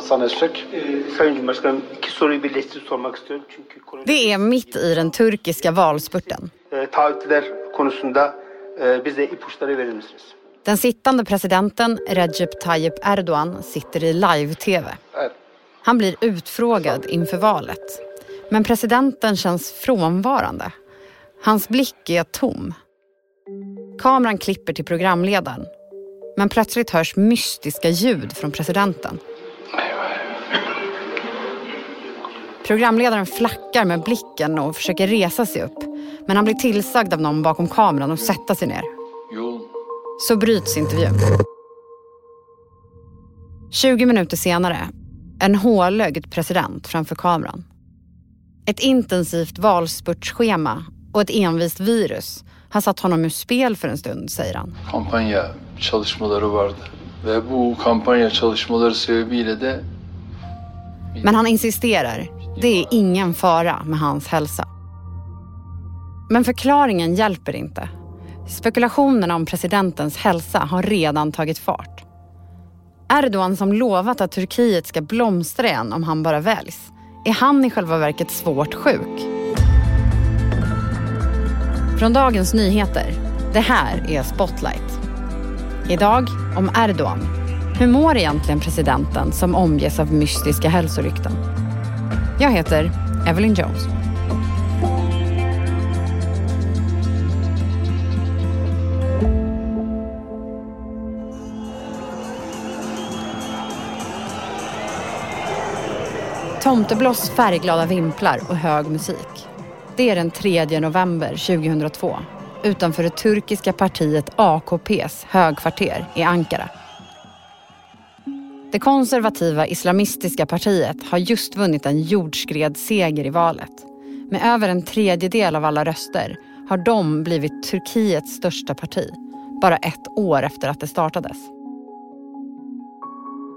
Hasan Öztürk. Sayın Cumhurbaşkanım iki soruyu birleştirip sormak istiyorum. Çünkü konu- Det är mitt i den turkiska valspurten. Taahhütler konusunda e, bize ipuçları verir misiniz? Den sittande presidenten Recep Tayyip Erdogan sitter i live-tv. Han blir utfrågad inför valet. Men presidenten känns frånvarande. Hans blick är tom. Kameran klipper till programledaren. Men plötsligt hörs mystiska ljud från presidenten. Programledaren flackar med blicken och försöker resa sig upp. Men han blir tillsagd av någon bakom kameran att sätta sig ner. Yol Så bryts intervjun. 20 minuter senare, en hålögd president framför kameran. Ett intensivt valspurtschema och ett envist virus har satt honom ur spel för en stund, säger han. kampanya çalışmaları vardı. Ve bu kampanya çalışmaları sebebiyle de Men han insisterar, det är ingen fara med hans hälsa. Men förklaringen hjälper inte. Spekulationerna om presidentens hälsa har redan tagit fart. Erdogan som lovat att Turkiet ska blomstra igen om han bara väljs. Är han i själva verket svårt sjuk? Från Dagens Nyheter. Det här är Spotlight. Idag om Erdogan. Hur mår egentligen presidenten som omges av mystiska hälsorykten? Jag heter Evelyn Jones. Tomtebloss färgglada vimplar och hög musik. Det är den 3 november 2002 utanför det turkiska partiet AKPs högkvarter i Ankara. Det konservativa islamistiska partiet har just vunnit en jordskredsseger i valet. Med över en tredjedel av alla röster har de blivit Turkiets största parti bara ett år efter att det startades.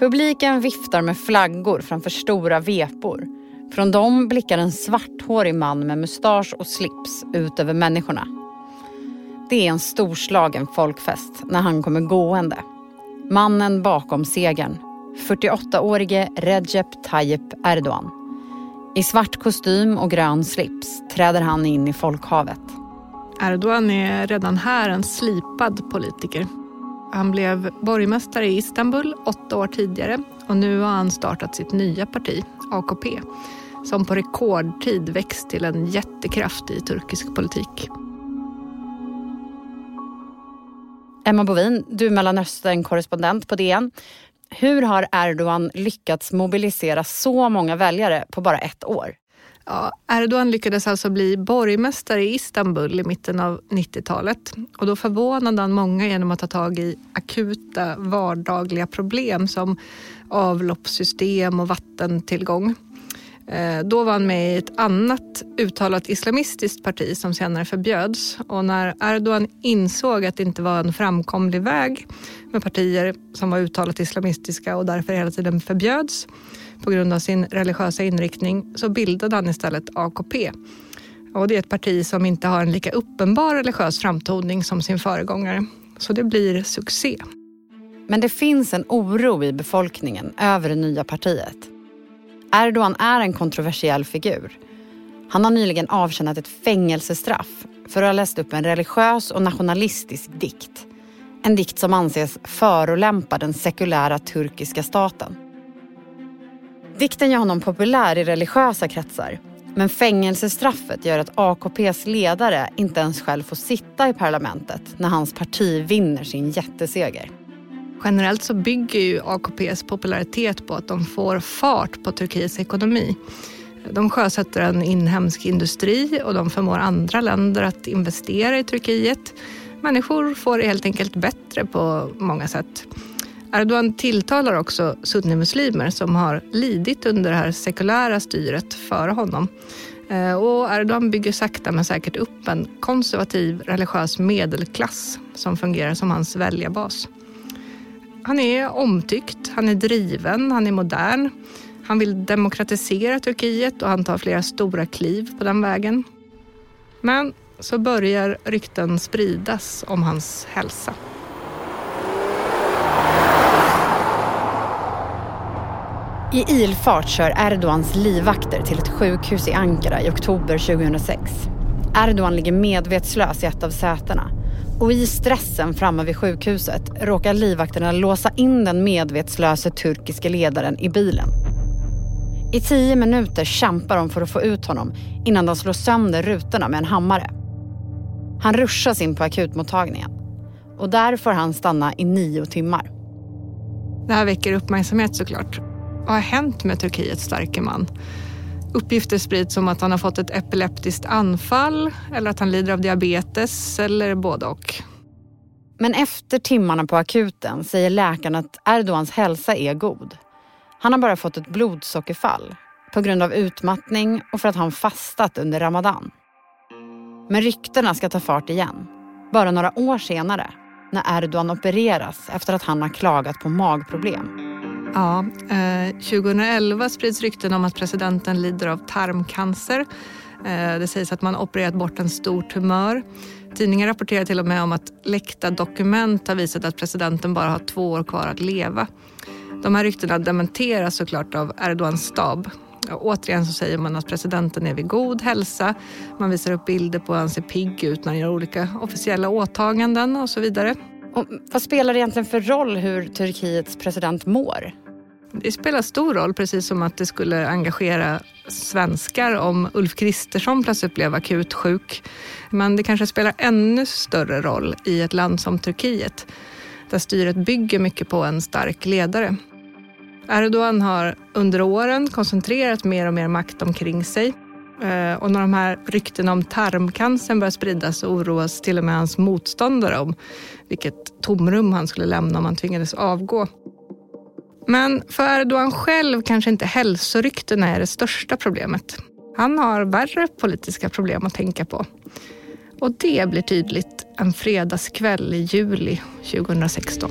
Publiken viftar med flaggor framför stora vepor. Från dem blickar en svarthårig man med mustasch och slips ut över människorna. Det är en storslagen folkfest när han kommer gående. Mannen bakom segern, 48-årige Recep Tayyip Erdogan. I svart kostym och grön slips träder han in i folkhavet. Erdogan är redan här en slipad politiker. Han blev borgmästare i Istanbul åtta år tidigare och nu har han startat sitt nya parti, AKP, som på rekordtid växt till en jättekraft i turkisk politik. Emma Bovin, du är Mellanöstern-korrespondent på DN. Hur har Erdogan lyckats mobilisera så många väljare på bara ett år? Ja, Erdogan lyckades alltså bli borgmästare i Istanbul i mitten av 90-talet och då förvånade han många genom att ta tag i akuta vardagliga problem som avloppssystem och vattentillgång. Eh, då var han med i ett annat uttalat islamistiskt parti som senare förbjöds och när Erdogan insåg att det inte var en framkomlig väg med partier som var uttalat islamistiska och därför hela tiden förbjöds på grund av sin religiösa inriktning så bildade han istället AKP. Och det är ett parti som inte har en lika uppenbar religiös framtoning som sin föregångare. Så det blir succé. Men det finns en oro i befolkningen över det nya partiet. Erdogan är en kontroversiell figur. Han har nyligen avtjänat ett fängelsestraff för att ha läst upp en religiös och nationalistisk dikt. En dikt som anses förolämpa den sekulära turkiska staten. Dikten gör honom populär i religiösa kretsar. Men fängelsestraffet gör att AKPs ledare inte ens själv får sitta i parlamentet när hans parti vinner sin jätteseger. Generellt så bygger ju AKPs popularitet på att de får fart på Turkiets ekonomi. De sjösätter en inhemsk industri och de förmår andra länder att investera i Turkiet. Människor får det helt enkelt bättre på många sätt. Erdogan tilltalar också sunnimuslimer som har lidit under det här sekulära styret före honom. Eh, och Erdogan bygger sakta men säkert upp en konservativ religiös medelklass som fungerar som hans väljarbas. Han är omtyckt, han är driven, han är modern. Han vill demokratisera Turkiet och han tar flera stora kliv på den vägen. Men så börjar rykten spridas om hans hälsa. I ilfart kör Erdogans livvakter till ett sjukhus i Ankara i oktober 2006. Erdogan ligger medvetslös i ett av sätena och i stressen framme vid sjukhuset råkar livvakterna låsa in den medvetslöse turkiske ledaren i bilen. I tio minuter kämpar de för att få ut honom innan de slår sönder rutorna med en hammare. Han ruschas in på akutmottagningen och där får han stanna i nio timmar. Det här väcker uppmärksamhet såklart. Vad har hänt med Turkiets starke man? Uppgifter sprids om att han har fått ett epileptiskt anfall eller att han lider av diabetes eller både och. Men efter timmarna på akuten säger läkaren att Erdogans hälsa är god. Han har bara fått ett blodsockerfall på grund av utmattning och för att han fastat under ramadan. Men ryktena ska ta fart igen, bara några år senare när Erdogan opereras efter att han har klagat på magproblem. Ja, eh, 2011 sprids rykten om att presidenten lider av tarmcancer. Eh, det sägs att man opererat bort en stor tumör. Tidningar rapporterar till och med om att läckta dokument har visat att presidenten bara har två år kvar att leva. De här ryktena dementeras såklart av Erdogans stab. Och återigen så säger man att presidenten är vid god hälsa. Man visar upp bilder på att han ser pigg ut när han gör olika officiella åtaganden och så vidare. Och vad spelar det egentligen för roll hur Turkiets president mår? Det spelar stor roll, precis som att det skulle engagera svenskar om Ulf Kristersson plötsligt blev akut sjuk. Men det kanske spelar ännu större roll i ett land som Turkiet, där styret bygger mycket på en stark ledare. Erdogan har under åren koncentrerat mer och mer makt omkring sig. Eh, och när de här ryktena om tarmcancern börjar spridas så oroas till och med hans motståndare om vilket tomrum han skulle lämna om han tvingades avgå. Men för Erdogan själv kanske inte hälsoryktena är det största problemet. Han har värre politiska problem att tänka på. Och det blir tydligt en fredagskväll i juli 2016.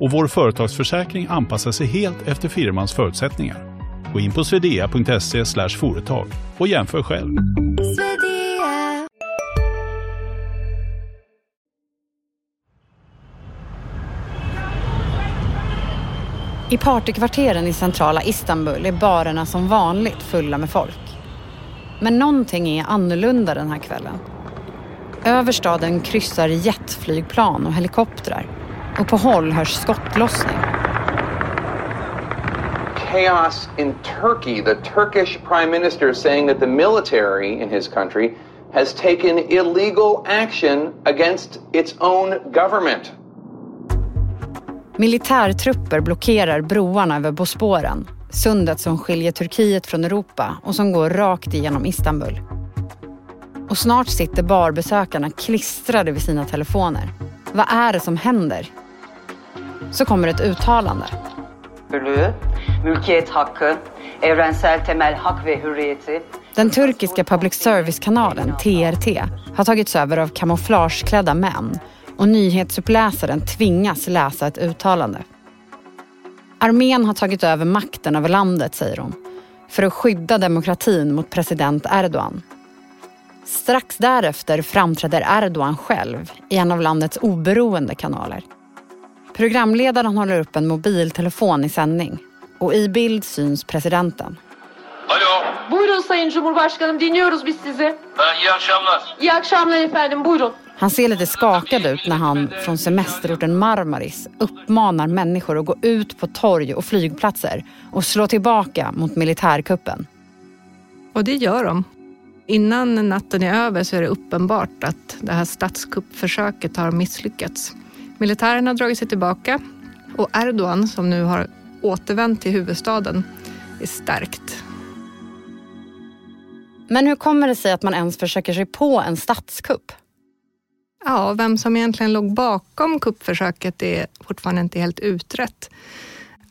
och vår företagsförsäkring anpassar sig helt efter firmans förutsättningar. Gå in på swedea.se företag och jämför själv. I partykvarteren i centrala Istanbul är barerna som vanligt fulla med folk. Men någonting är annorlunda den här kvällen. Över staden kryssar jetflygplan och helikoptrar och på håll hörs skottlossning. chaos in Turkey. The Turkish prime minister saying that the military in his country has taken illegal action against its own government. Militärtrupper blockerar broarna över Bosporen, sundet som skiljer Turkiet från Europa och som går rakt igenom Istanbul. Och snart sitter barbesökarna klistrade vid sina telefoner. Vad är det som händer? Så kommer ett uttalande. Den turkiska public service-kanalen TRT har tagits över av kamouflageklädda män och nyhetsuppläsaren tvingas läsa ett uttalande. Armén har tagit över makten över landet, säger hon, för att skydda demokratin mot president Erdogan. Strax därefter framträder Erdogan själv i en av landets oberoende kanaler. Programledaren håller upp en mobiltelefon i sändning och i bild syns presidenten. Alo, Buyurun Sayın Cumhurbaşkanım dinliyoruz biz sizi. ha, iyi akşamlar. İyi akşamlar efendim buyurun. Han ser lite skakad ut när han från semesterorten Marmaris uppmanar människor att gå ut på torg och flygplatser och slå tillbaka mot militärkuppen. Och det gör de. Innan natten är över så är det uppenbart att det här statskuppförsöket har misslyckats. Militären har dragit sig tillbaka och Erdogan, som nu har återvänt till huvudstaden, är stärkt. Men hur kommer det sig att man ens försöker sig på en statskupp? Ja, vem som egentligen låg bakom kuppförsöket är fortfarande inte helt utrett.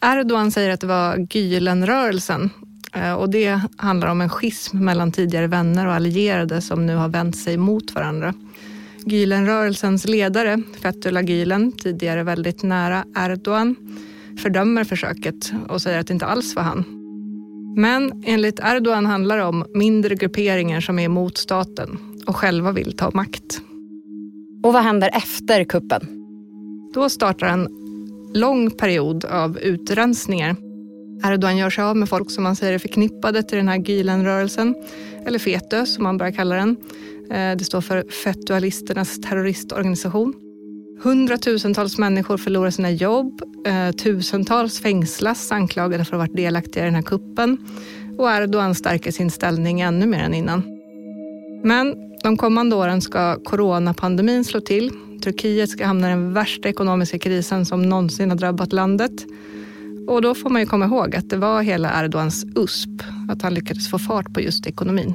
Erdogan säger att det var Gülenrörelsen eh, och det handlar om en schism mellan tidigare vänner och allierade som nu har vänt sig mot varandra. Gülenrörelsens ledare, Fethullah Gülen, tidigare väldigt nära Erdogan, fördömer försöket och säger att det inte alls var han. Men enligt Erdogan handlar det om mindre grupperingar som är emot staten och själva vill ta makt. Och vad händer efter kuppen? Då startar en lång period av utrensningar. Erdogan gör sig av med folk som man säger är förknippade till den här Gülenrörelsen, eller FETÖ som man börjar kalla den. Eh, det står för Fetualisternas terroristorganisation. Hundratusentals människor förlorar sina jobb, eh, tusentals fängslas anklagade för att ha varit delaktiga i den här kuppen och Erdogan stärker sin ställning ännu mer än innan. Men de kommande åren ska coronapandemin slå till. Turkiet ska hamna i den värsta ekonomiska krisen som någonsin har drabbat landet. Och då får man ju komma ihåg att det var hela Erdogans USP, att han lyckades få fart på just ekonomin.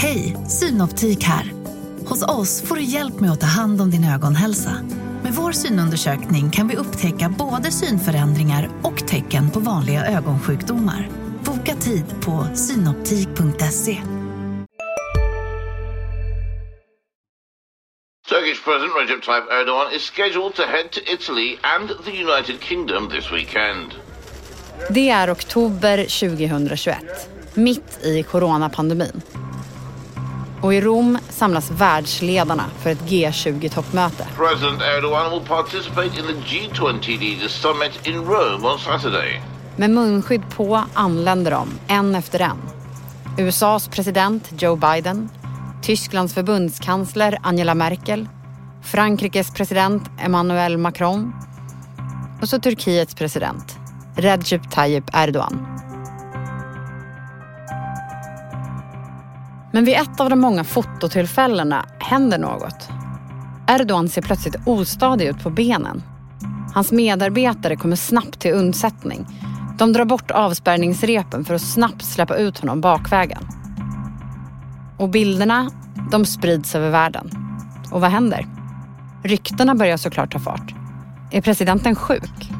Hej, Synoptik här. Hos oss får du hjälp med att ta hand om din ögonhälsa. Med vår synundersökning kan vi upptäcka både synförändringar och tecken på vanliga ögonsjukdomar. Boka tid på synoptik.se. Turkish President Recep Tayyip Erdogan is scheduled to head to Italy and the United Kingdom this weekend. Det är oktober 2021, mitt i coronapandemin. Och i Rom samlas världsledarna för ett G20-toppmöte. President Erdogan will participate in the G20 Leaders Summit in Rome on Saturday. Med munskydd på anländer de, en efter en. USAs president Joe Biden, Tysklands förbundskansler Angela Merkel, Frankrikes president Emmanuel Macron och så Turkiets president Recep Tayyip Erdogan. Men vid ett av de många fototillfällena händer något. Erdogan ser plötsligt ostadig ut på benen. Hans medarbetare kommer snabbt till undsättning. De drar bort avspärrningsrepen för att snabbt släppa ut honom bakvägen. Och bilderna, de sprids över världen. Och vad händer? Ryktena börjar såklart ta fart. Är presidenten sjuk?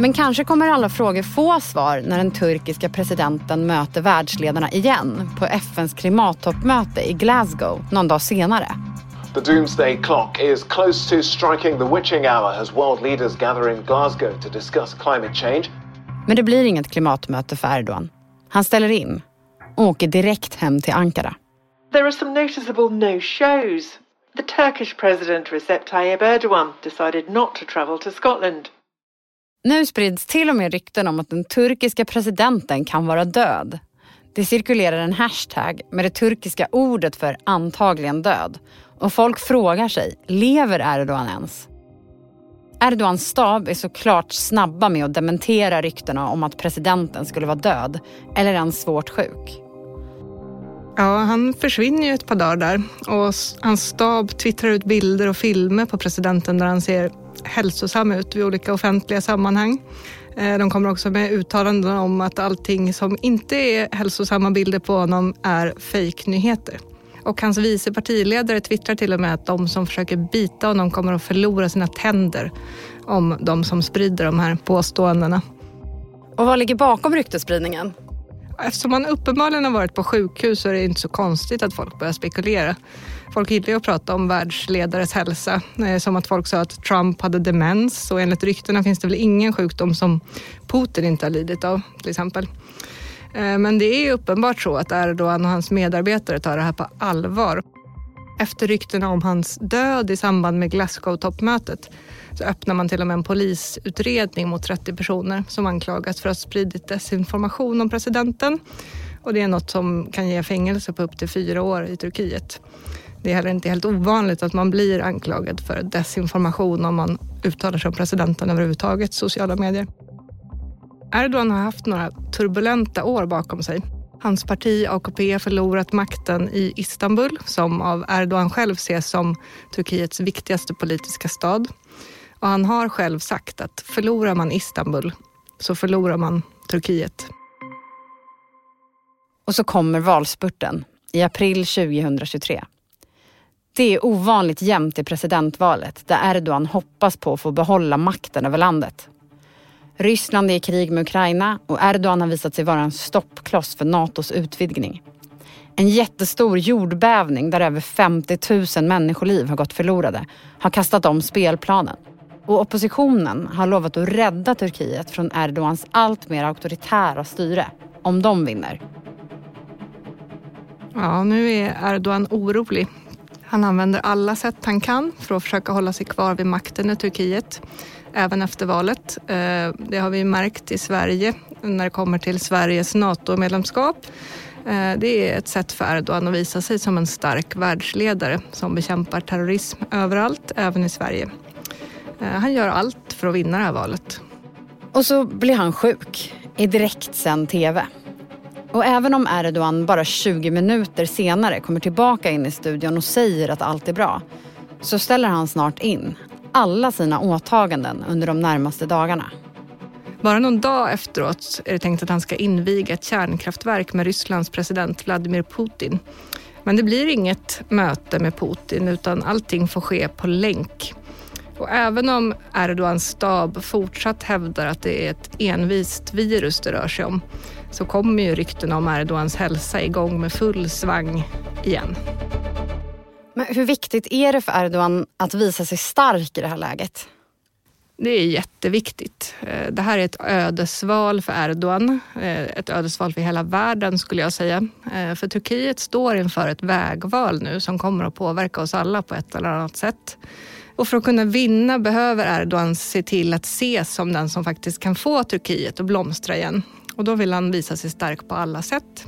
Men kanske kommer alla frågor få svar när den turkiska presidenten möter världsledarna igen på FNs klimattoppmöte i Glasgow någon dag senare. The doomsday clock is close to striking the witching hour as world leaders gather in Glasgow to discuss climate change. Men det blir inget klimatmöte för Erdogan. Han ställer in och åker direkt hem till Ankara. There are some noticeable no-shows. The Turkish president Recep Tayyip Erdogan decided not to travel to Scotland. Nu sprids till och med rykten om att den turkiska presidenten kan vara död. Det cirkulerar en hashtag med det turkiska ordet för antagligen död. Och folk frågar sig, lever Erdogan ens? Erdogans stab är såklart snabba med att dementera ryktena om att presidenten skulle vara död eller ens svårt sjuk. Ja, han försvinner ju ett par dagar där och hans stab twittrar ut bilder och filmer på presidenten där han ser hälsosam ut vid olika offentliga sammanhang. Eh, de kommer också med uttalanden om att allting som inte är hälsosamma bilder på honom är fejknyheter. Och hans vice partiledare twittrar till och med att de som försöker bita honom kommer att förlora sina tänder om de som sprider de här påståendena. Och vad ligger bakom ryktesspridningen? Eftersom han uppenbarligen har varit på sjukhus så är det inte så konstigt att folk börjar spekulera. Folk gillar ju att prata om världsledares hälsa. Eh, som att folk sa att Trump hade demens och enligt ryktena finns det väl ingen sjukdom som Putin inte har lidit av till exempel. Eh, men det är uppenbart så att Erdogan och hans medarbetare tar det här på allvar. Efter ryktena om hans död i samband med Glasgow-toppmötet så öppnar man till och med en polisutredning mot 30 personer som anklagas för att ha spridit desinformation om presidenten. Och det är något som kan ge fängelse på upp till fyra år i Turkiet. Det är heller inte helt ovanligt att man blir anklagad för desinformation om man uttalar sig om presidenten överhuvudtaget, i sociala medier. Erdogan har haft några turbulenta år bakom sig. Hans parti AKP har förlorat makten i Istanbul som av Erdogan själv ses som Turkiets viktigaste politiska stad. Och han har själv sagt att förlorar man Istanbul så förlorar man Turkiet. Och så kommer valspurten i april 2023. Det är ovanligt jämnt i presidentvalet där Erdogan hoppas på att få behålla makten över landet. Ryssland är i krig med Ukraina och Erdogan har visat sig vara en stoppkloss för Natos utvidgning. En jättestor jordbävning där över 50 000 människoliv har gått förlorade har kastat om spelplanen. Och oppositionen har lovat att rädda Turkiet från Erdogans alltmer auktoritära styre om de vinner. Ja, nu är Erdogan orolig. Han använder alla sätt han kan för att försöka hålla sig kvar vid makten i Turkiet, även efter valet. Eh, det har vi märkt i Sverige när det kommer till Sveriges NATO-medlemskap. Eh, det är ett sätt för Erdogan att visa sig som en stark världsledare som bekämpar terrorism överallt, även i Sverige. Eh, han gör allt för att vinna det här valet. Och så blir han sjuk i direktsänd tv. Och även om Erdogan bara 20 minuter senare kommer tillbaka in i studion och säger att allt är bra så ställer han snart in alla sina åtaganden under de närmaste dagarna. Bara någon dag efteråt är det tänkt att han ska inviga ett kärnkraftverk med Rysslands president Vladimir Putin. Men det blir inget möte med Putin utan allting får ske på länk. Och även om Erdogans stab fortsatt hävdar att det är ett envist virus det rör sig om så kommer ju ryktena om Erdogans hälsa igång med full svang igen. Men hur viktigt är det för Erdogan att visa sig stark i det här läget? Det är jätteviktigt. Eh, det här är ett ödesval för Erdogan. Eh, ett ödesval för hela världen skulle jag säga. Eh, för Turkiet står inför ett vägval nu som kommer att påverka oss alla på ett eller annat sätt. Och för att kunna vinna behöver Erdogan se till att ses som den som faktiskt kan få Turkiet att blomstra igen. Och då vill han visa sig stark på alla sätt.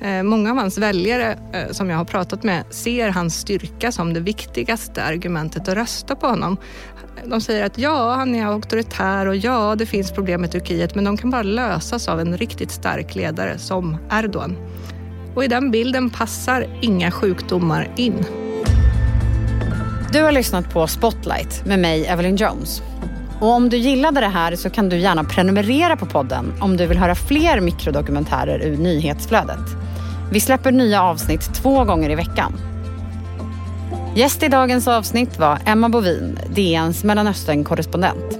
Eh, många av hans väljare eh, som jag har pratat med ser hans styrka som det viktigaste argumentet att rösta på honom. De säger att ja, han är auktoritär och ja, det finns problem med Turkiet, men de kan bara lösas av en riktigt stark ledare som Erdogan. Och i den bilden passar inga sjukdomar in. Du har lyssnat på Spotlight med mig, Evelyn Jones. Och om du gillade det här så kan du gärna prenumerera på podden om du vill höra fler mikrodokumentärer ur nyhetsflödet. Vi släpper nya avsnitt två gånger i veckan. Gäst i dagens avsnitt var Emma Bovin, DNs Mellanöstern-korrespondent.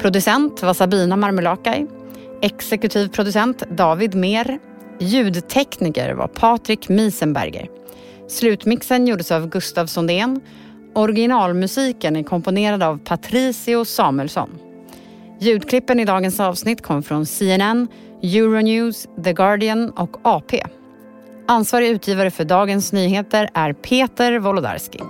Producent var Sabina Marmulakai. Exekutiv producent David Mer. Ljudtekniker var Patrik Miesenberger. Slutmixen gjordes av Gustav Sondén Originalmusiken är komponerad av Patricio Samuelsson. Ljudklippen i dagens avsnitt kom från CNN, Euronews, The Guardian och AP. Ansvarig utgivare för Dagens Nyheter är Peter Wolodarski.